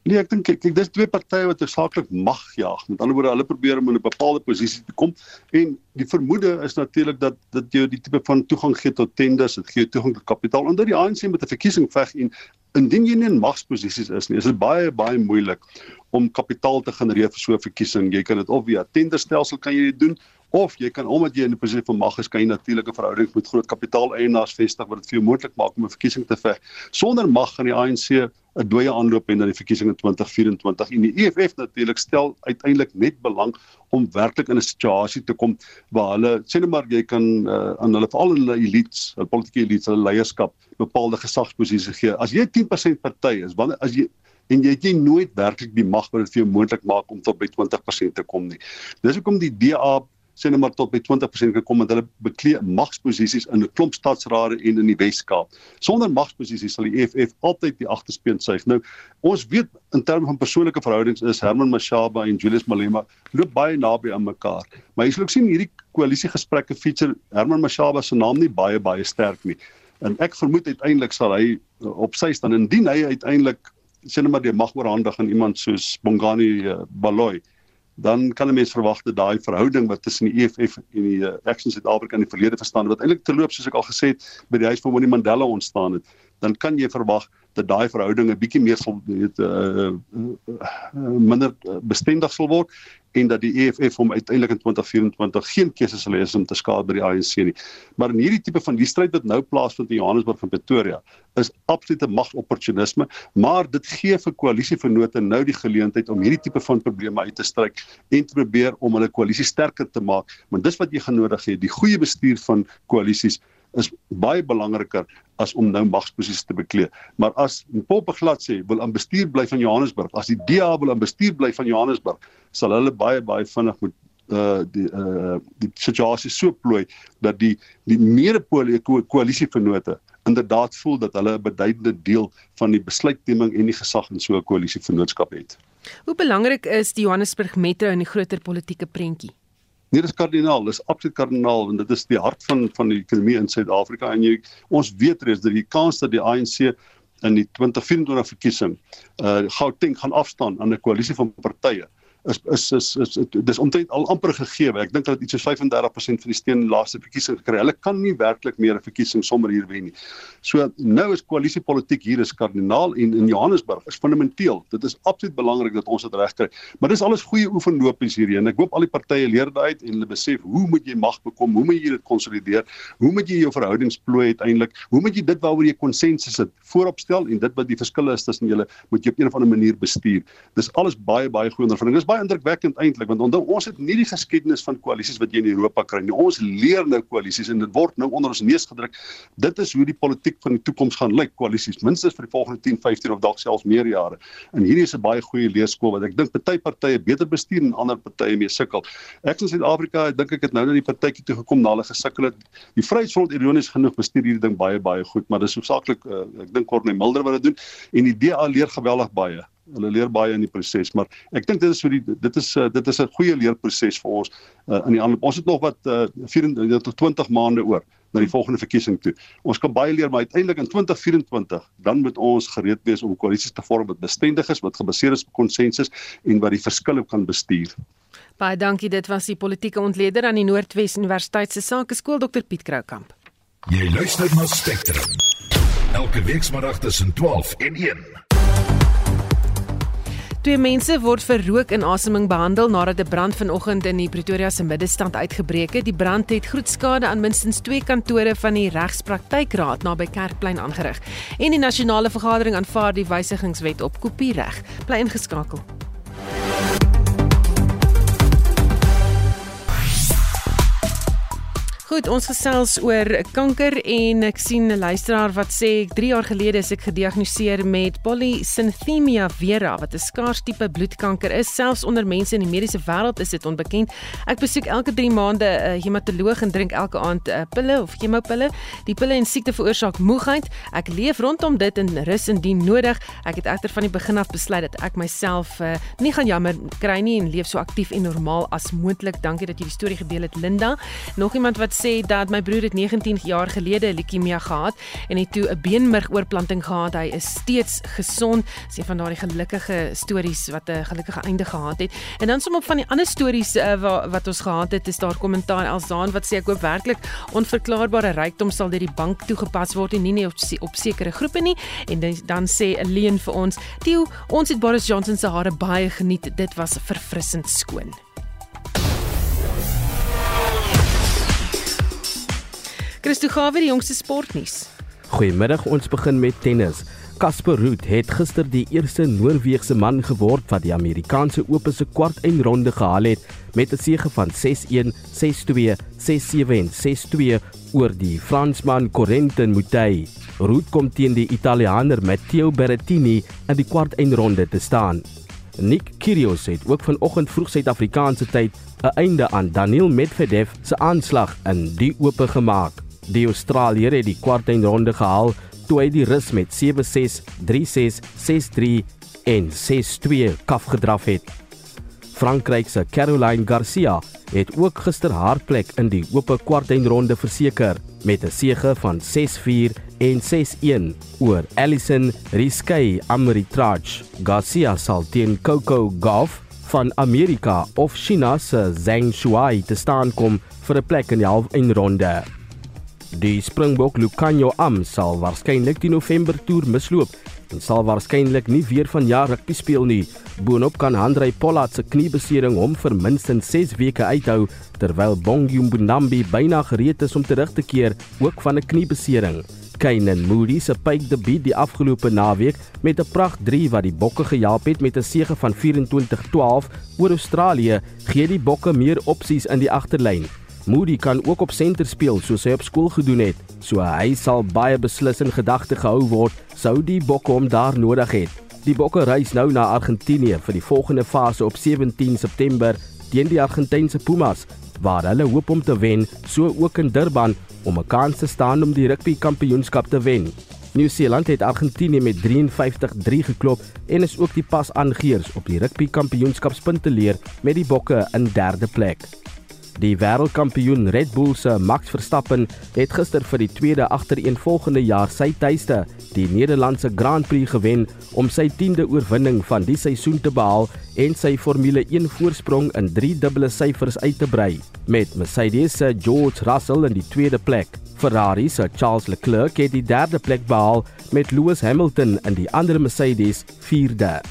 Nee, ek dink ek dis twee partye wat saaklik mag jaag. Met ander woorde, hulle probeer om in 'n bepaalde posisie te kom en die vermoede is natuurlik dat dit jou die tipe van toegang gee tot tenders, dit gee toegang tot kapitaal onder die ANC met 'n verkiesing veg en indien jy nie in magsposisies is nie, is dit baie baie moeilik om kapitaal te genereer vir so 'n verkiesing. Jy kan dit of via tenderstelsel kan jy dit doen of jy kan omdat jy in 'n posisie van mag is, kan jy natuurlik 'n verhouding met groot kapitaaleienaars vestig wat dit vir jou moontlik maak om 'n verkiesing te veg. Sonder mag gaan die ANC 'n dooie aanloop en dan die verkiesing in 2024 en die EFF natuurlik stel uiteindelik net belang om werklik in 'n situasie te kom waar hulle sê net maar jy kan uh, aan hulle veral hulle elites, hulle politieke elites, hulle leierskap bepaalde gesagsposisies gee. As jy 10% party is, wanneer as jy en jy het jy nooit werklik die mag wat dit vir jou moontlik maak om tot by 20% te kom nie. Dis hoekom die DA sê net maar tot by 20% kan kom met hulle beklee magsposisies in 'n klomp stadsrade en in die Wes-Kaap. Sonder magsposisies sal die EFF altyd die agterspeen suig. Nou, ons weet in terme van persoonlike verhoudings is Herman Mashaba en Julius Malema loop baie naby aan mekaar. Maar jy sal ook sien hierdie koalisiegesprekke feature Herman Mashaba se naam nie baie baie sterk nie. En ek vermoed uiteindelik sal hy op sy staan indien hy uiteindelik net maar die mag oorhandig aan iemand soos Bongani uh, Baloyi dan kan 'n mens verwag dat daai verhouding wat tussen die EFF en die Action Suid-Afrika in die verlede verstaan wat eintlik terloop soos ek al gesê het by die huis van Winnie Mandela ontstaan het, dan kan jy verwag dat daai verhouding 'n bietjie meer sal weet uh, uh, minder bestendig sal word en dat die EFF hom uiteindelik in 2024 geen keuse sal hê om te skaad by die ANC nie. Maar in hierdie tipe van die stryd wat nou plaasvind in Johannesburg en Pretoria is absolute magopportunisme, maar dit gee vir koalisievennote nou die geleentheid om hierdie tipe van probleme uit te stryk en te probeer om hulle koalisie sterker te maak. Want dis wat jy genodig het, die goeie bestuur van koalisies is baie belangriker as om nou magsposisies te beklee. Maar as Poppe glad sê wil aan bestuur bly van Johannesburg, as die DA wil aan bestuur bly van Johannesburg, sal hulle baie baie vinnig moet uh die uh die situasie so plooi dat die die medepole koalisievennote inderdaad voel dat hulle 'n beduidende deel van die besluitneming en die gesag in so 'n koalisievennootskap het. Hoe belangrik is die Johannesburg Metro in die groter politieke prentjie? Nee, dis kardinaal, dis absoluut kardinaal want dit is die hart van van die ekonomie in Suid-Afrika. En jy ons weet reeds dat die kans dat die ANC in die 2024 verkiesing uh Gauteng gaan afstaan aan 'n koalisie van partye is is is, is, is dis omtrent al amper gegee. Ek dink dat iets so 35% van die steen in die laaste verkiesing gekry. Hulle kan nie werklik meer 'n verkiesing sommer hier wen nie. So nou is koalisiepolitiek hier is kardinaal en in Johannesburg is fundamenteel. Dit is absoluut belangrik dat ons dit regkry. Maar dis alles goeie oefenlopies hierdie en ek hoop al die partye leer dit uit en hulle besef hoe moet jy mag bekom? Hoe moet jy dit konsolideer? Hoe moet jy jou verhoudings plooi uiteindelik? Hoe moet jy dit waaroor jy konsensus het vooropstel en dit wat die verskille is tussen julle moet jy op 'n of ander manier bestuur. Dis alles baie baie goeie ondervinding. Dis baie indrukwekkend eintlik want onthou ons het nie die geskiedenis van koalisies wat jy in Europa kry nie. Ons leer nou koalisies en dit word nou onder ons neus gedruk. Dit is hoe die politiek van die toekoms gaan lyk, koalisies minstens vir die volgende 10, 15 of dalk selfs meer jare. En hierdie is 'n baie goeie leerskool wat ek dink party partye beter bestuur en ander partye mee sukkel. Ek in Suid-Afrika dink ek het nou net die partytjie toe gekom na hulle gesukkel het. Die Vryheidsfront ironies genoeg bestuur hierdie ding baie baie goed, maar dis hoofsaaklik uh, ek dink Corneille Mulder wat dit doen en die DA leer geweldig baie hulle leer baie in die proses maar ek dink dit is so die dit is uh, dit is 'n goeie leerproses vir ons uh, in die aanloop. Ons het nog wat uh, 24 tot 20 maande oor na die volgende verkiesing toe. Ons kan baie leer maar uiteindelik in 2024 dan moet ons gereed wees om koalisies te vorm wat bestendig is wat gebaseer is op konsensus en wat die verskille kan bestuur. Baie dankie dit was die politieke ontleder aan die Noordwes Universiteit se Sakeskool Dr Piet Kroukamp. Jy luister na Spectrum elke week saterdag tussen 12 en 1 Twee mense word vir rookinasemming behandel nadat 'n brand vanoggend in die Pretoria se middelstand uitgebreek het. Die brand het groot skade aan minstens 2 kantore van die regspraktykraad naby Kerkplein aangerig. En die nasionale vergadering aanvaar die wysigingswet op kopiereg. Bly ingeskakel. Goed, ons gesels oor kanker en ek sien 'n luisteraar wat sê 3 jaar gelede is ek gediagnoseer met polycythemia vera wat 'n skaars tipe bloedkanker is. Selfs onder mense in die mediese wêreld is dit onbekend. Ek besoek elke 3 maande 'n hematoloog en drink elke aand 'n uh, pille of chemopille. Die pille en siekte veroorsaak moegheid. Ek leef rondom dit en rus indien nodig. Ek het egter van die begin af besluit dat ek myself uh, nie gaan jammer kry nie en leef so aktief en normaal as moontlik. Dankie dat jy die storie gedeel het, Linda. Nog iemand wat sê dat my broer het 19 jaar gelede leukemie gehad en het toe 'n beenmergoorplanting gehad. Hy is steeds gesond. Dis een van daardie gelukkige stories wat 'n gelukkige einde gehad het. En dan som op van die ander stories uh, wat wat ons gehad het, is daar kommentaar Elsaan wat sê ek hoop werklik onverklaarbare rykdom sal deur die bank toegepas word en nie net op, op sekere groepe nie. En dan, sê 'n leen vir ons, "Tio, ons het Boris Johnson se hare baie geniet. Dit was verfrissend skoon." Christo Gawe die jongste sportnuus. Goeiemiddag, ons begin met tennis. Casper Ruud het gister die eerste Noorweegse man geword wat die Amerikaanse Ope se kwartfinale gehaal het met 'n sege van 6-1, 6-2, 6-7 en 6-2 oor die Fransman Corentin Moutet. Ruud kom teen die Italiaaner Matteo Berrettini in die kwartfinale te staan. Nick Kyrgios het ook vanoggend vroeg Suid-Afrikaanse tyd 'n einde aan Daniil Medvedev se aanslag in die Ope gemaak. Die Australiër het die kwartfinale gehaal toe hy die Rus met 7-6, 3-6, 6-3 en 6-2 kaf gedraf het. Frankryk se Caroline Garcia het ook gister haar plek in die oop kwartfinale verseker met 'n sege van 6-4 en 6-1 oor Alison Riskey Amritraj. Garcia sal teen Coco Gauff van Amerika of China se Zhang Shuai te staan kom vir 'n plek in die halfeindronde. Die Springbok Lucanio Am sal waarskynlik die November toer misloop en sal waarskynlik nie weer van jaar rugby speel nie. Boonop kan Handrey Pollard se kniebesering hom vir minstens 6 weke uithou terwyl Bongi Mbonambi byna gereed is om terug te keer ook van 'n kniebesering. Kainan Moody se pype debuut die afgelope naweek met 'n pragt 3 wat die Bokke gehelp het met 'n sege van 24-12 oor Australië, gee die Bokke meer opsies in die agterlyn. Moody kan ook op senter speel soos hy op skool gedoen het. So hy sal baie beslis in gedagte gehou word sou die Bokke hom daar nodig het. Die Bokke reis nou na Argentinië vir die volgende fase op 17 September teen die Argentynse Pumas waar hulle hoop om te wen, so ook in Durban om 'n kans te staan om die rugby kampioenskap te wen. Nieu-Seeland het Argentinië met 53-3 geklop en is ook die pas aangeheers op die rugby kampioenskapspunte leer met die Bokke in derde plek. Die wêreldkampioen Red Bull se Max Verstappen het gister vir die tweede agtereenvolgende jaar sy tuiste, die Nederlandse Grand Prix gewen om sy 10de oorwinning van die seisoen te behaal en sy Formule 1 voorsprong in 3 dubbele syfers uit te brei, met Mercedes se George Russell in die tweede plek. Ferrari se Charles Leclerc het die derde plek behaal met Lewis Hamilton in die ander Mercedes vierde.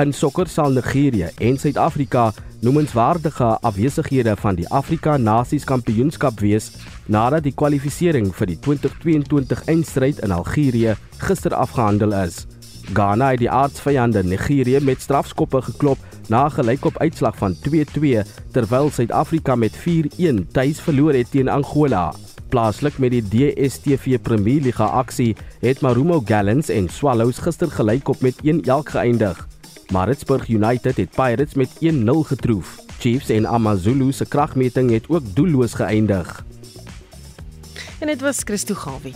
In sokker sal Nigerië en Suid-Afrika noemenswaardige afwesighede van die Afrika Nasies Kampioenskap wees nadat die kwalifikasie vir die 2022 eindstryd in Algerië gister afgehandel is. Ghana het die aardsvyande Nigerië met strafskoppe geklop na 'n gelykop uitslag van 2-2 terwyl Suid-Afrika met 4-1 tuis verloor het teen Angola. Plaaslik met die DStv Premier Liga aksie het Marumo Gallants en Swallows gister gelykop met 1-1 geëindig. Maritzburg United het Pirates met 1-0 getroof. Chiefs en AmaZulu se kragmeting het ook doelloos geëindig. En dit was Christo Gawie.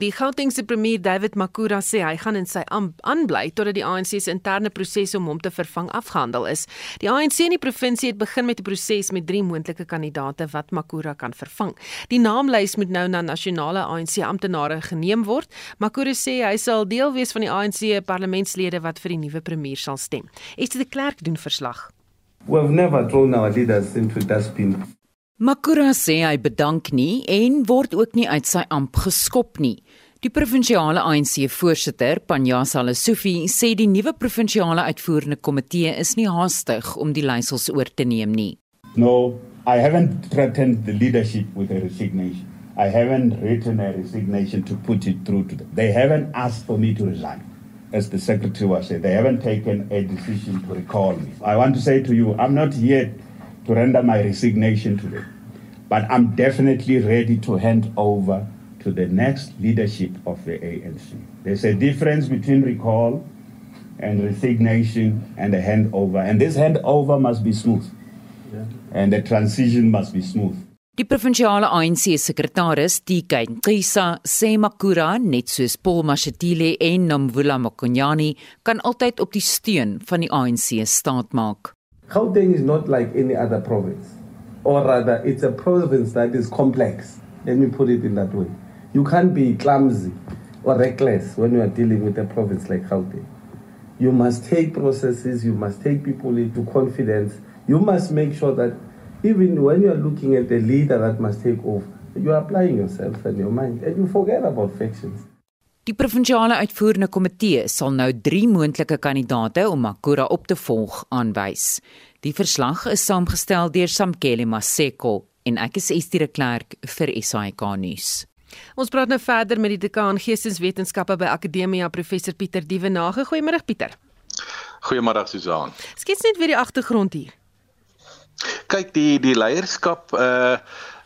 Die Gautengse premier David Makura sê hy gaan in sy aanbly totdat die ANC se interne proses om hom te vervang afgehandel is. Die ANC in die provinsie het begin met 'n proses met drie moontlike kandidaate wat Makura kan vervang. Die naamlys moet nou na nasionale ANC amptenare geneem word. Makura sê hy sal deel wees van die ANC parlementslede wat vir die nuwe premier sal stem. Esther de Klerk doen verslag. We've never thrown our leaders into dustbin. Makura sê hy bedank nie en word ook nie uit sy amp geskop nie. Die provinsiale ANC-voorsitter, Panyasa Lesufi, sê die nuwe provinsiale uitvoerende komitee is nie haastig om die leiersels oor te neem nie. No, I haven't threatened the leadership with a resignation. I haven't written a resignation to put it through to them. They haven't asked for me to resign. As the secretary was saying, they haven't taken a decision to recall me. I want to say to you, I'm not here to render my resignation today, but I'm definitely ready to hand over to the next leadership of the ANC. There's a difference between recall and resignation and a handover, and this handover must be smooth, yeah. and the transition must be smooth. Die provinsiale ANC sekretaris, TK Nkisa, sê Makura, net soos Paul Mashatile en Nomvula Mokonyane, kan altyd op die steun van die ANC staat maak. Gauteng is not like any other province, or rather, it's a province that is complex. Let me put it in that way. You can't be clumsy or reckless when you are dealing with a province like Gauteng. You must take processes, you must take people into confidence. You must make sure that even when you are looking at the leader that must take off, you are applying yourself and your mind and you forget about factions. Die provinsiale uitvoerende komitee sal nou 3 moontlike kandidaate om Makura op te volg aanwys. Die verslag is saamgestel deur Samkele Maseko en ek is Estie de Klerk vir SAK nuus. Ons praat nou verder met die dekaan Geesteswetenskappe by Akademia Professor Pieter Dievenage. Goeiemôre Pieter. Goeiemôre Susan. Skets net weer die agtergrond hier. Kyk die die leierskap uh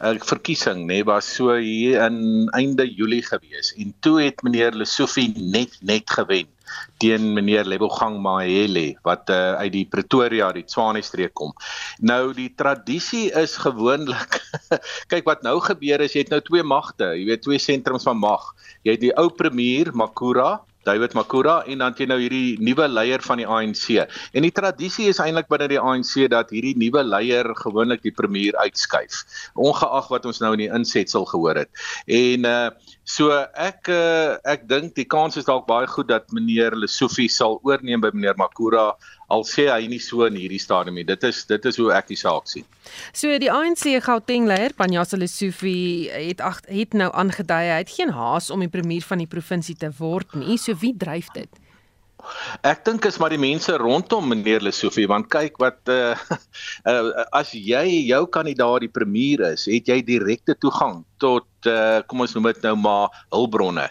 uh verkiesing nê nee, was so hier in einde Julie gewees en toe het meneer Lesofie net net gewen teen meneer Lebogang Mahele wat uh, uit die Pretoria die Tshwane streek kom. Nou die tradisie is gewoonlik kyk wat nou gebeur is jy het nou twee magte, jy weet twee sentrums van mag. Jy het die ou premier Makura David Makura en dan jy nou hierdie nuwe leier van die ANC. En die tradisie is eintlik binne die ANC dat hierdie nuwe leier gewoonlik die premier uitskuif, ongeag wat ons nou in die insetsel gehoor het. En uh so ek uh, ek dink die kans is dalk baie goed dat meneer Lesofie sal oorneem by meneer Makura al sê hy nie so in hierdie stadium nie. Dit is dit is hoe ek die saak sien. So die ANC Gauteng leier Panjasa Lesufi het ag het nou aangedui hy het geen haas om die premier van die provinsie te word nie. So wie dryf dit? Ek dink is maar die mense rondom meneer Lesofie want kyk wat uh, uh as jy jou kandidaat die premier is, het jy direkte toegang tot uh kom ons noem dit nou maar hulpbronne.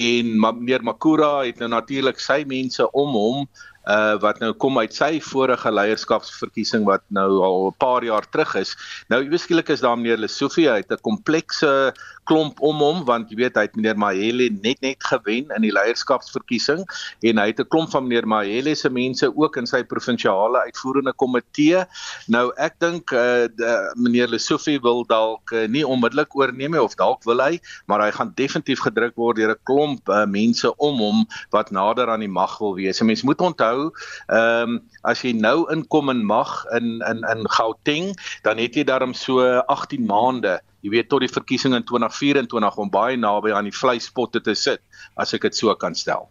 En meneer Makura het nou natuurlik sy mense om hom uh wat nou kom uit sy vorige leierskapsverkiesing wat nou al 'n paar jaar terug is. Nou eweskielik is daar meneer Lesofie uit 'n komplekse klomp om hom want jy weet hy het meneer Mahele net net gewen in die leierskapsverkiesing en hy het 'n klomp van meneer Mahele se mense ook in sy provinsiale uitvoerende komitee. Nou ek dink uh meneer Lesofie wil dalk uh, nie onmiddellik oorneem nie of dalk wil hy, maar hy gaan definitief gedruk word deur 'n klomp uh, mense om hom wat nader aan die mag wil wees. Mens moet onthou onthou, ehm um, as jy nou inkom in mag in in in Gauteng, dan het jy daarom so 18 maande, jy weet tot die verkiesing in 2024 om baie naby aan die vleispotte te sit, as ek dit so kan stel.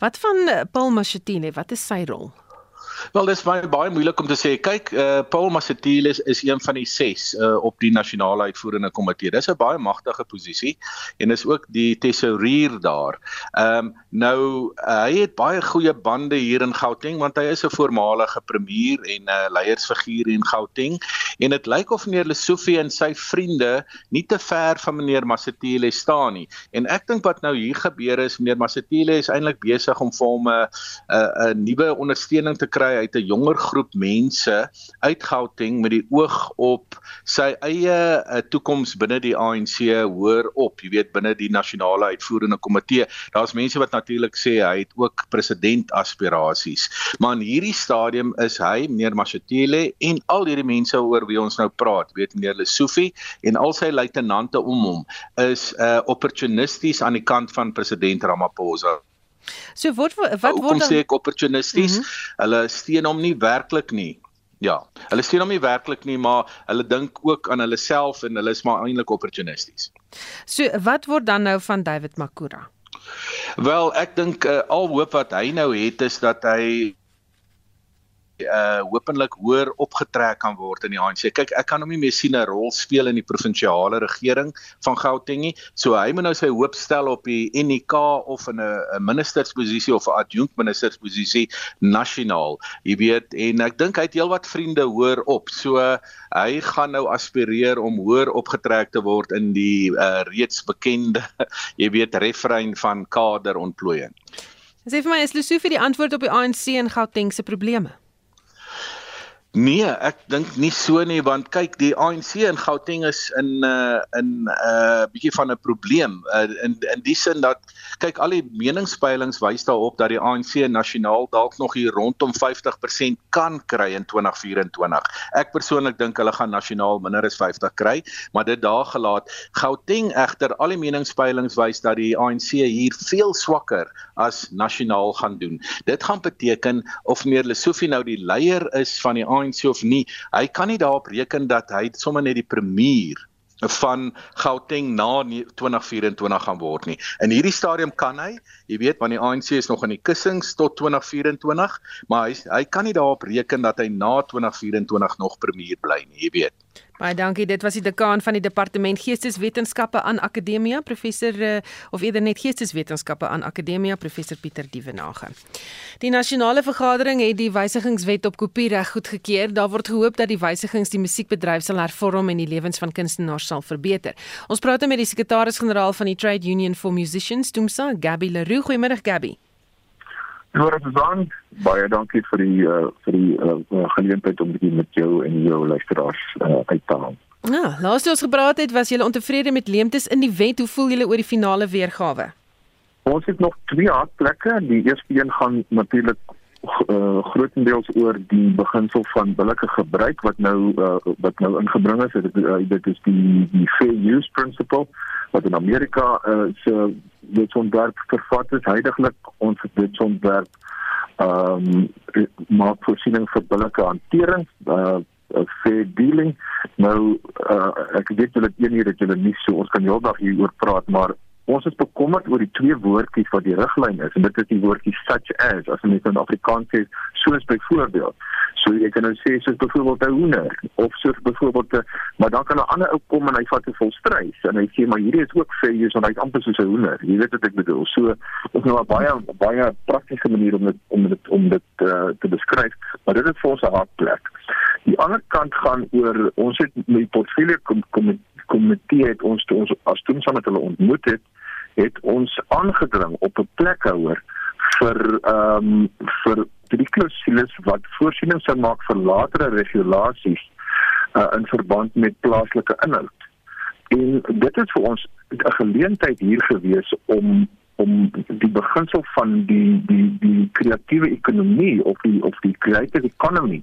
Wat van eh, Paul Mashatile, wat is sy rol? Wel dis baie baie moeilik om te sê. Kyk, uh, Paul Masatile is, is een van die 6 uh, eh, op die nasionale uitvoerende komitee. Dis 'n baie magtige posisie en is ook die tesourier daar. Ehm um, nou uh, hy het baie goeie bande hier in Gauteng want hy is 'n voormalige premier en 'n uh, leiersfiguur in Gauteng en dit lyk of meneer Lesofie en sy vriende nie te ver van meneer Masatile staan nie. En ek dink wat nou hier gebeur is meneer Masatile is eintlik besig om vir hom 'n 'n nuwe ondersteuning te kry uit 'n jonger groep mense uit Gauteng met die oog op sy eie uh, toekoms binne die ANC hoor op, jy weet binne die nasionale uitvoerende komitee. Daar's mense wat natuurlik sê hy het ook president aspirasies. Maar in hierdie stadium is hy meneer Mashatile en al hierdie mense oor wie ons nou praat, weet meneer Lesofie en al sy luitenante om hom is uh opportunisties aan die kant van president Ramaphosa. So wat wat word dan sê ek opportunisties? Mm -hmm. Hulle steun hom nie werklik nie. Ja, hulle steun hom nie werklik nie, maar hulle dink ook aan hulle self en hulle is maar eintlik opportunisties. So wat word dan nou van David Makura? Wel, ek dink uh, al hoop wat hy nou het is dat hy uh hopelik hoër opgetrek kan word in die ANC. Kyk, ek kan hom nie meer sien 'n rol speel in die provinsiale regering van Gauteng nie. So hy moet nou sy hoop stel op die NK of in 'n ministersposisie of 'n adjunkt ministersposisie nasionaal. Jy weet, en ek dink hy het heelwat vriende hoër op. So uh, hy gaan nou aspireer om hoër opgetrek te word in die uh, reeds bekende jy weet refrein van kaderontplooiing. Sê vir my, is Lesofie die antwoord op die ANC en Gauteng se probleme? Nee, ek dink nie so nie want kyk die ANC in Gauteng is in 'n uh, in 'n uh, bietjie van 'n probleem uh, in in die sin dat kyk al die meningspeilings wys daarop dat die ANC nasionaal dalk nog hier rondom 50% kan kry in 2024. Ek persoonlik dink hulle gaan nasionaal minder as 50 kry, maar dit daar gelaat. Gauteng egter al die meningspeilings wys dat die ANC hier veel swakker as nasionaal gaan doen. Dit gaan beteken of meneer Lesofie nou die leier is van die ANC ANC of nie. Hy kan nie daarop reken dat hy sommer net die premier van Gauteng na 2024 gaan word nie. In hierdie stadium kan hy, jy weet, want die ANC is nog in die kussings tot 2024, maar hy hy kan nie daarop reken dat hy na 2024 nog premier bly nie, jy weet. Baie dankie. Dit was die dekaan van die departement Geesteswetenskappe aan Akademia, professor uh, of eerder net Geesteswetenskappe aan Akademia, professor Pieter Dievenage. Die nasionale vergadering het die wysigingswet op kopiereg goedgekeur. Daar word gehoop dat die wysigings die musiekbedryf sal hervorm en die lewens van kunstenaars sal verbeter. Ons praat nou met die sekretaris-generaal van die Trade Union for Musicians, Dumsa Gabby Leroux. Goeiemiddag Gabby. Goeiemôre Susan. Baie dankie vir die uh, vir die uh, geleentheid om bietjie met jou en jou luisteraars uh, uit te haal. Ja, laas ons gepraat het, was julle ontevrede met leemtes in die wet. Hoe voel julle oor die finale weergawe? Ons het nog twee hartplekke. Die eerste een gaan natuurlik uh, grootendeels oor die beginsel van billike gebruik wat nou uh, wat nou ingebring is. Dit, uh, dit is die die fair use principle wat in Amerika uh, se wetsontwerp vervat is heidaglik ons wetsontwerp ehm um, maak voorsiening vir billike hantering uh fair dealing nou uh, ek weet julle een hier dat julle nie so ons kan heeldag hieroor praat maar Ons is bekommerd oor die twee woordjies wat die riglyn is en dit is die woordjie such as as mense in Afrikaans sê soos byvoorbeeld. So jy kan nou sê soos byvoorbeeld 'n hoender of soos byvoorbeeld maar dan kan 'n ander ou kom en hy vat 'n volstrys en hy sê maar hierdie is ook fair use want hy's amper soos 'n hoender. Jy weet wat ek bedoel. So is nou 'n baie baie praktiese manier om dit om dit om dit uh, te beskryf, maar dit is vir ons 'n hartplek. Die ander kant gaan oor ons het met die portfolio kom kom komitee het ons toe ons as toe ons met hulle ontmoet het het ons aangedring op 'n plekhouer vir ehm um, vir die klausules wat voorsiening sou maak vir latere regulasies uh, in verband met plaaslike inhoud. En dit is vir ons 'n geleentheid hier gewees om om die beginsel van die die die kreatiewe ekonomie of die of die creative economy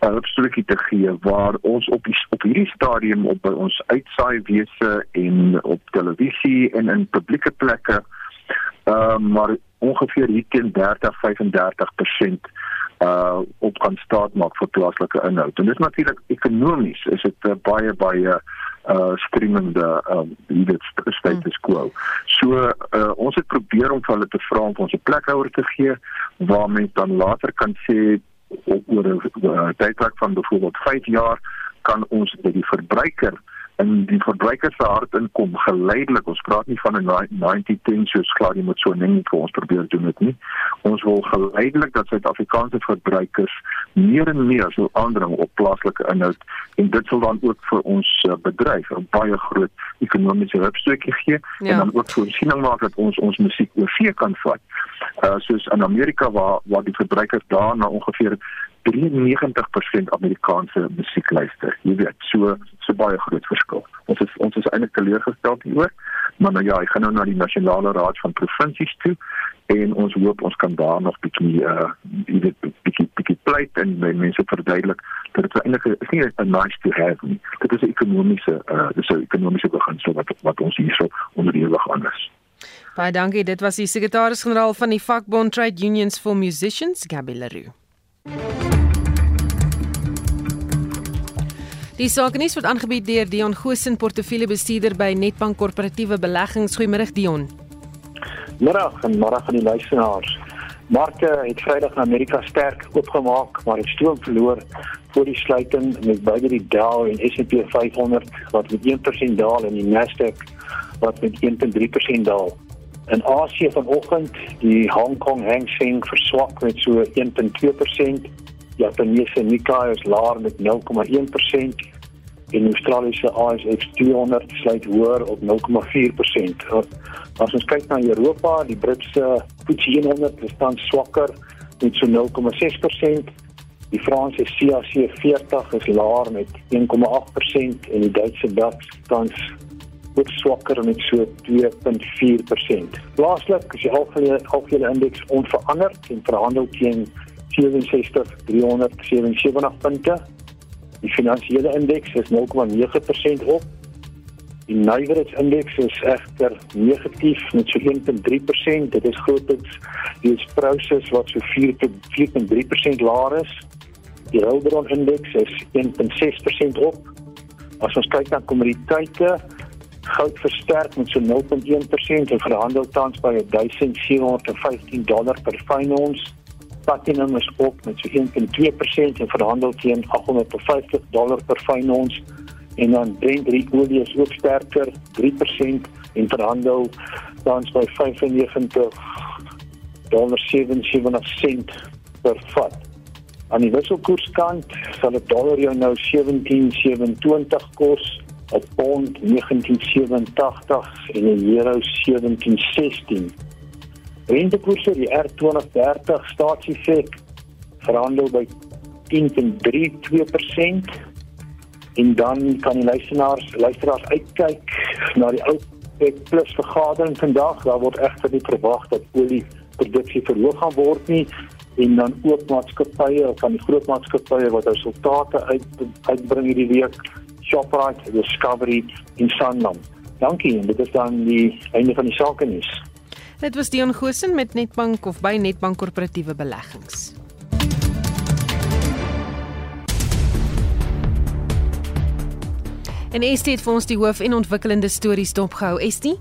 'n uh, stukkie te gee waar ons op die, op hierdie stadium op by ons uitsaai wese en op televisie en in publieke plekke uh, maar ongeveer hier teen 30 35% uh op kan staat maak vir plaaslike inhoud. En dit natuurlik ekonomies is dit uh, baie baie uh streamende um dit status quo. So uh ons het probeer om vir hulle te vra om ons 'n plekhouer te gee waar mense dan later kan sê oor 'n uh, tydperk van byvoorbeeld 5 jaar kan ons by die verbruiker in die verbruiker se hart inkom geleidelik. Ons praat nie van 'n 90-10 soos glad jy moet so ding vir ons probeer doen dit nie. Ons wil geleidelik dat Suid-Afrikaanse verbruikers meer en meer sou aandring op plaaslike inhoud en dit sal dan ook vir ons uh, bedryf 'n baie groot ekonomiese hupstootjie gee ja. en dan ook voorsiening maak dat ons ons musiek oor see kan vat. Uh soos in Amerika waar waar die verbruikers daar na ongeveer 93% Amerikaanse musiek luister. Jy weet, so so baie groot verskil. Ons is ons is eintlik teleurgestel hieroor, maar nou ja, ek gaan nou na die nasionale raad van provinsies toe en ons hoop ons kan daar nog bietjie uh jy weet bietjie bietjie pleit en mense verduidelik dat dit eintlik is nie 'n nice to have nie. Dit is 'n ekonomiese uh dis 'n ekonomiese beginsel wat wat ons hierso onder die lig aan is. Baie dankie. Dit was die sekretaris-generaal van die vakbond Trade Unions for Musicians, Gabby Leroux. Die sakenis word aangebied deur Dion Gosen, portefeuljebestuurder by Netbank Korporatiewe Beleggings. Goeiemôre Dion. Middag en môre aan die luisteraars. Markte het Vrydag in Amerika sterk oopgemaak, maar het stroom verloor voor die sluiting met beide die Dow en S&P 500 wat met 1% daal en die Nasdaq wat met 1.3% daal. In Asië vanoggend, die Hong Kong Hang Seng verswak met so 1.2%. Japaneese Nikkei is laer met 0.1% en Australiese ASX 200 sluit hoër op 0.4%. As ons kyk na Europa, die Britse FTSE 100 staan swakker met so 0.6%. Die Franse CAC 40 is laer met 1.8% en die Duitse DAX staan ook swakker met so 2.4%. Laaslik is die algehele indeks onveranderd en verhandel teen 67377 punte. Die finansiële indeks is 0,9% op. Die nywerheidsindeks is egter negatief met so 1.3%. Dit is grootliks die Sprouses wat so 4.4.3% laer is. Die Hulbron indeks is 1.6% op. As ons kyk na kommoditeite, goud versterk met so 0.1% en verhandel tans by 1715 dollar per fyn ons platinum is op met so 1.2% en verhandel teen 850 dollar per fyn ons en dan Brent olie is ook sterker 3% en verhandel tans by 95 dollar 77 sent per vat. Aan die wisselkoerskant sal 'n dollar jou nou 17.27 kos, 'n pond 19.87 en 'n euro 17.16. Rentekoerse die R2030 staatsiefek verhandel by 10.32% en dan kan die luisteraars luisteraars uitkyk na die OPEC plus vergadering vandag. Daar word egter nie verwag dat olie produksie verhoog gaan word nie. En dan ook maatskappye van die groot maatskappye wat resultate uit uitbring hierdie week Shoprite, Discovery en Sanlam. Dankie en dit is dan die einde van die sake nuus. Dit was Dion Gosen met Netbank of by Netbank Korporatiewe Beleggings. En Estie het vir ons die hoof en ontwikkelende stories dopgehou. Estie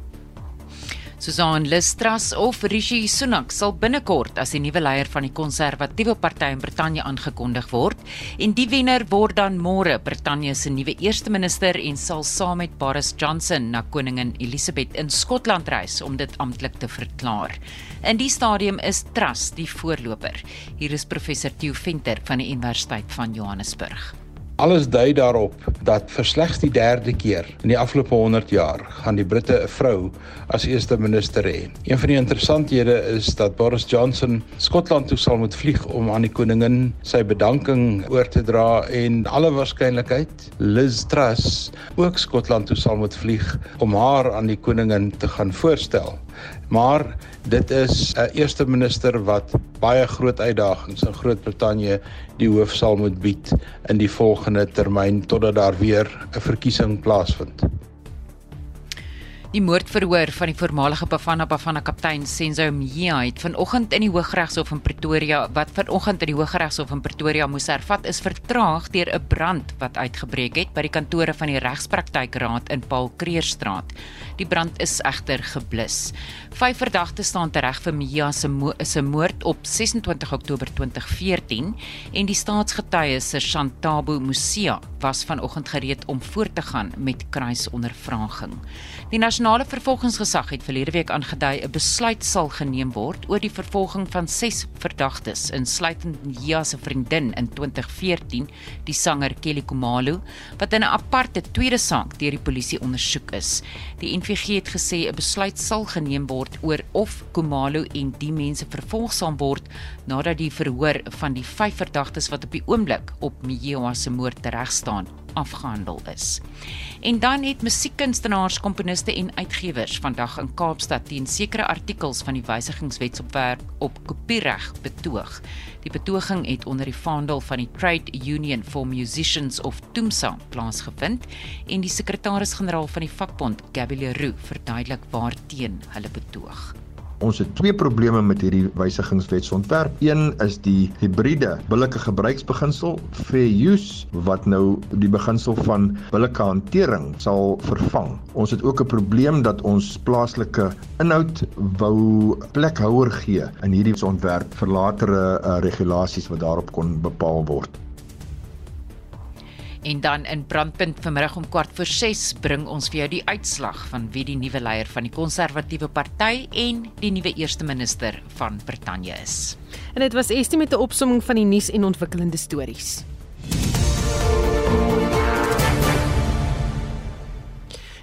Susan Listras of Rishi Sunak sal binnekort as die nuwe leier van die konservatiewe party in Brittanje aangekondig word en die wenner word dan môre Brittanje se nuwe eerste minister en sal saam met Boris Johnson na koningin Elizabeth in Skotland reis om dit amptelik te verklaar. In die stadium is Truss die voorloper. Hier is professor Theo Venter van die Universiteit van Johannesburg. Alles dui daarop dat vir slegs die derde keer in die afgelope 100 jaar gaan die Britte 'n vrou as eerste minister hê. Een van die interessanthede is dat Boris Johnson Skotland toe sal moet vlieg om aan die koningin sy bedanking oor te dra en alle waarskynlikheid Liz Truss ook Skotland toe sal moet vlieg om haar aan die koningin te gaan voorstel. Maar dit is 'n eerste minister wat baie groot uitdagings in Groot-Brittanje die hoof sal moet bied in die volgende termyn totdat daar weer 'n verkiesing plaasvind. Die moordverhoor van die voormalige Bafana Bafana kaptein Senzo Mjia het vanoggend in die Hooggeregshof in Pretoria wat vanoggend in die Hooggeregshof in Pretoria moes hervat is vertraag deur 'n brand wat uitgebreek het by die kantore van die Regspraktykraad in Paul Kreerstraat. Die brand is egter geblus. Vyf verdagtes staan tereg vir Mjia se mo se moord op 26 Oktober 2014 en die staatsgetuie se Shantabo Musia was vanoggend gereed om voort te gaan met kruisondervraging. Die nasionale vervolgingsgesag het verlede week aangedui 'n besluit sal geneem word oor die vervolging van 6 verdagtes insluitend Nia se vriendin in 2014, die sanger Kelly Komalo, wat in 'n aparte tweede saak deur die polisie ondersoek is. Die NVG het gesê 'n besluit sal geneem word oor of Komalo en die mense vervolg sal word nadat die verhoor van die 5 verdagtes wat op die oomblik op Mia se moord reg staan afgehandel is. En dan het musiekkunstenaars, komponiste en uitgewers vandag in Kaapstad teen sekere artikels van die wysigingswetsontwerp op kopiereg betoog. Die betoging het onder die vaandel van die Trade Union for Musicians of TUMSA plaasgevind en die sekretaris-generaal van die vakbond, Gabby Leroux, verduidelik waarteen hulle betoog. Ons het twee probleme met hierdie wysigingswetsontwerp. Een is die hibriede billike gebruiksbeginsel fair use wat nou die beginsel van billike hantering sal vervang. Ons het ook 'n probleem dat ons plaaslike inhoud wou plekhouer gee in hierdie ontwerp vir latere uh, regulasies wat daarop kon bepaal word. En dan in Brandpunt vanmiddag om kwart voor 6 bring ons vir jou die uitslag van wie die nuwe leier van die Konservatiewe Party en die nuwe eerste minister van Brittanje is. En dit was Estie met 'n opsomming van die nuus en ontwikkelende stories.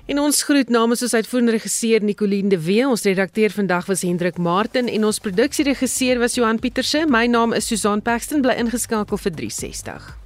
En ons groet namens ons uitvoerende regisseur Nicoline de Wee, ons redakteur vandag was Hendrik Martin en ons produksieregisseur was Johan Pieterse. My naam is Susan Paxton, bly ingeskakel vir 360.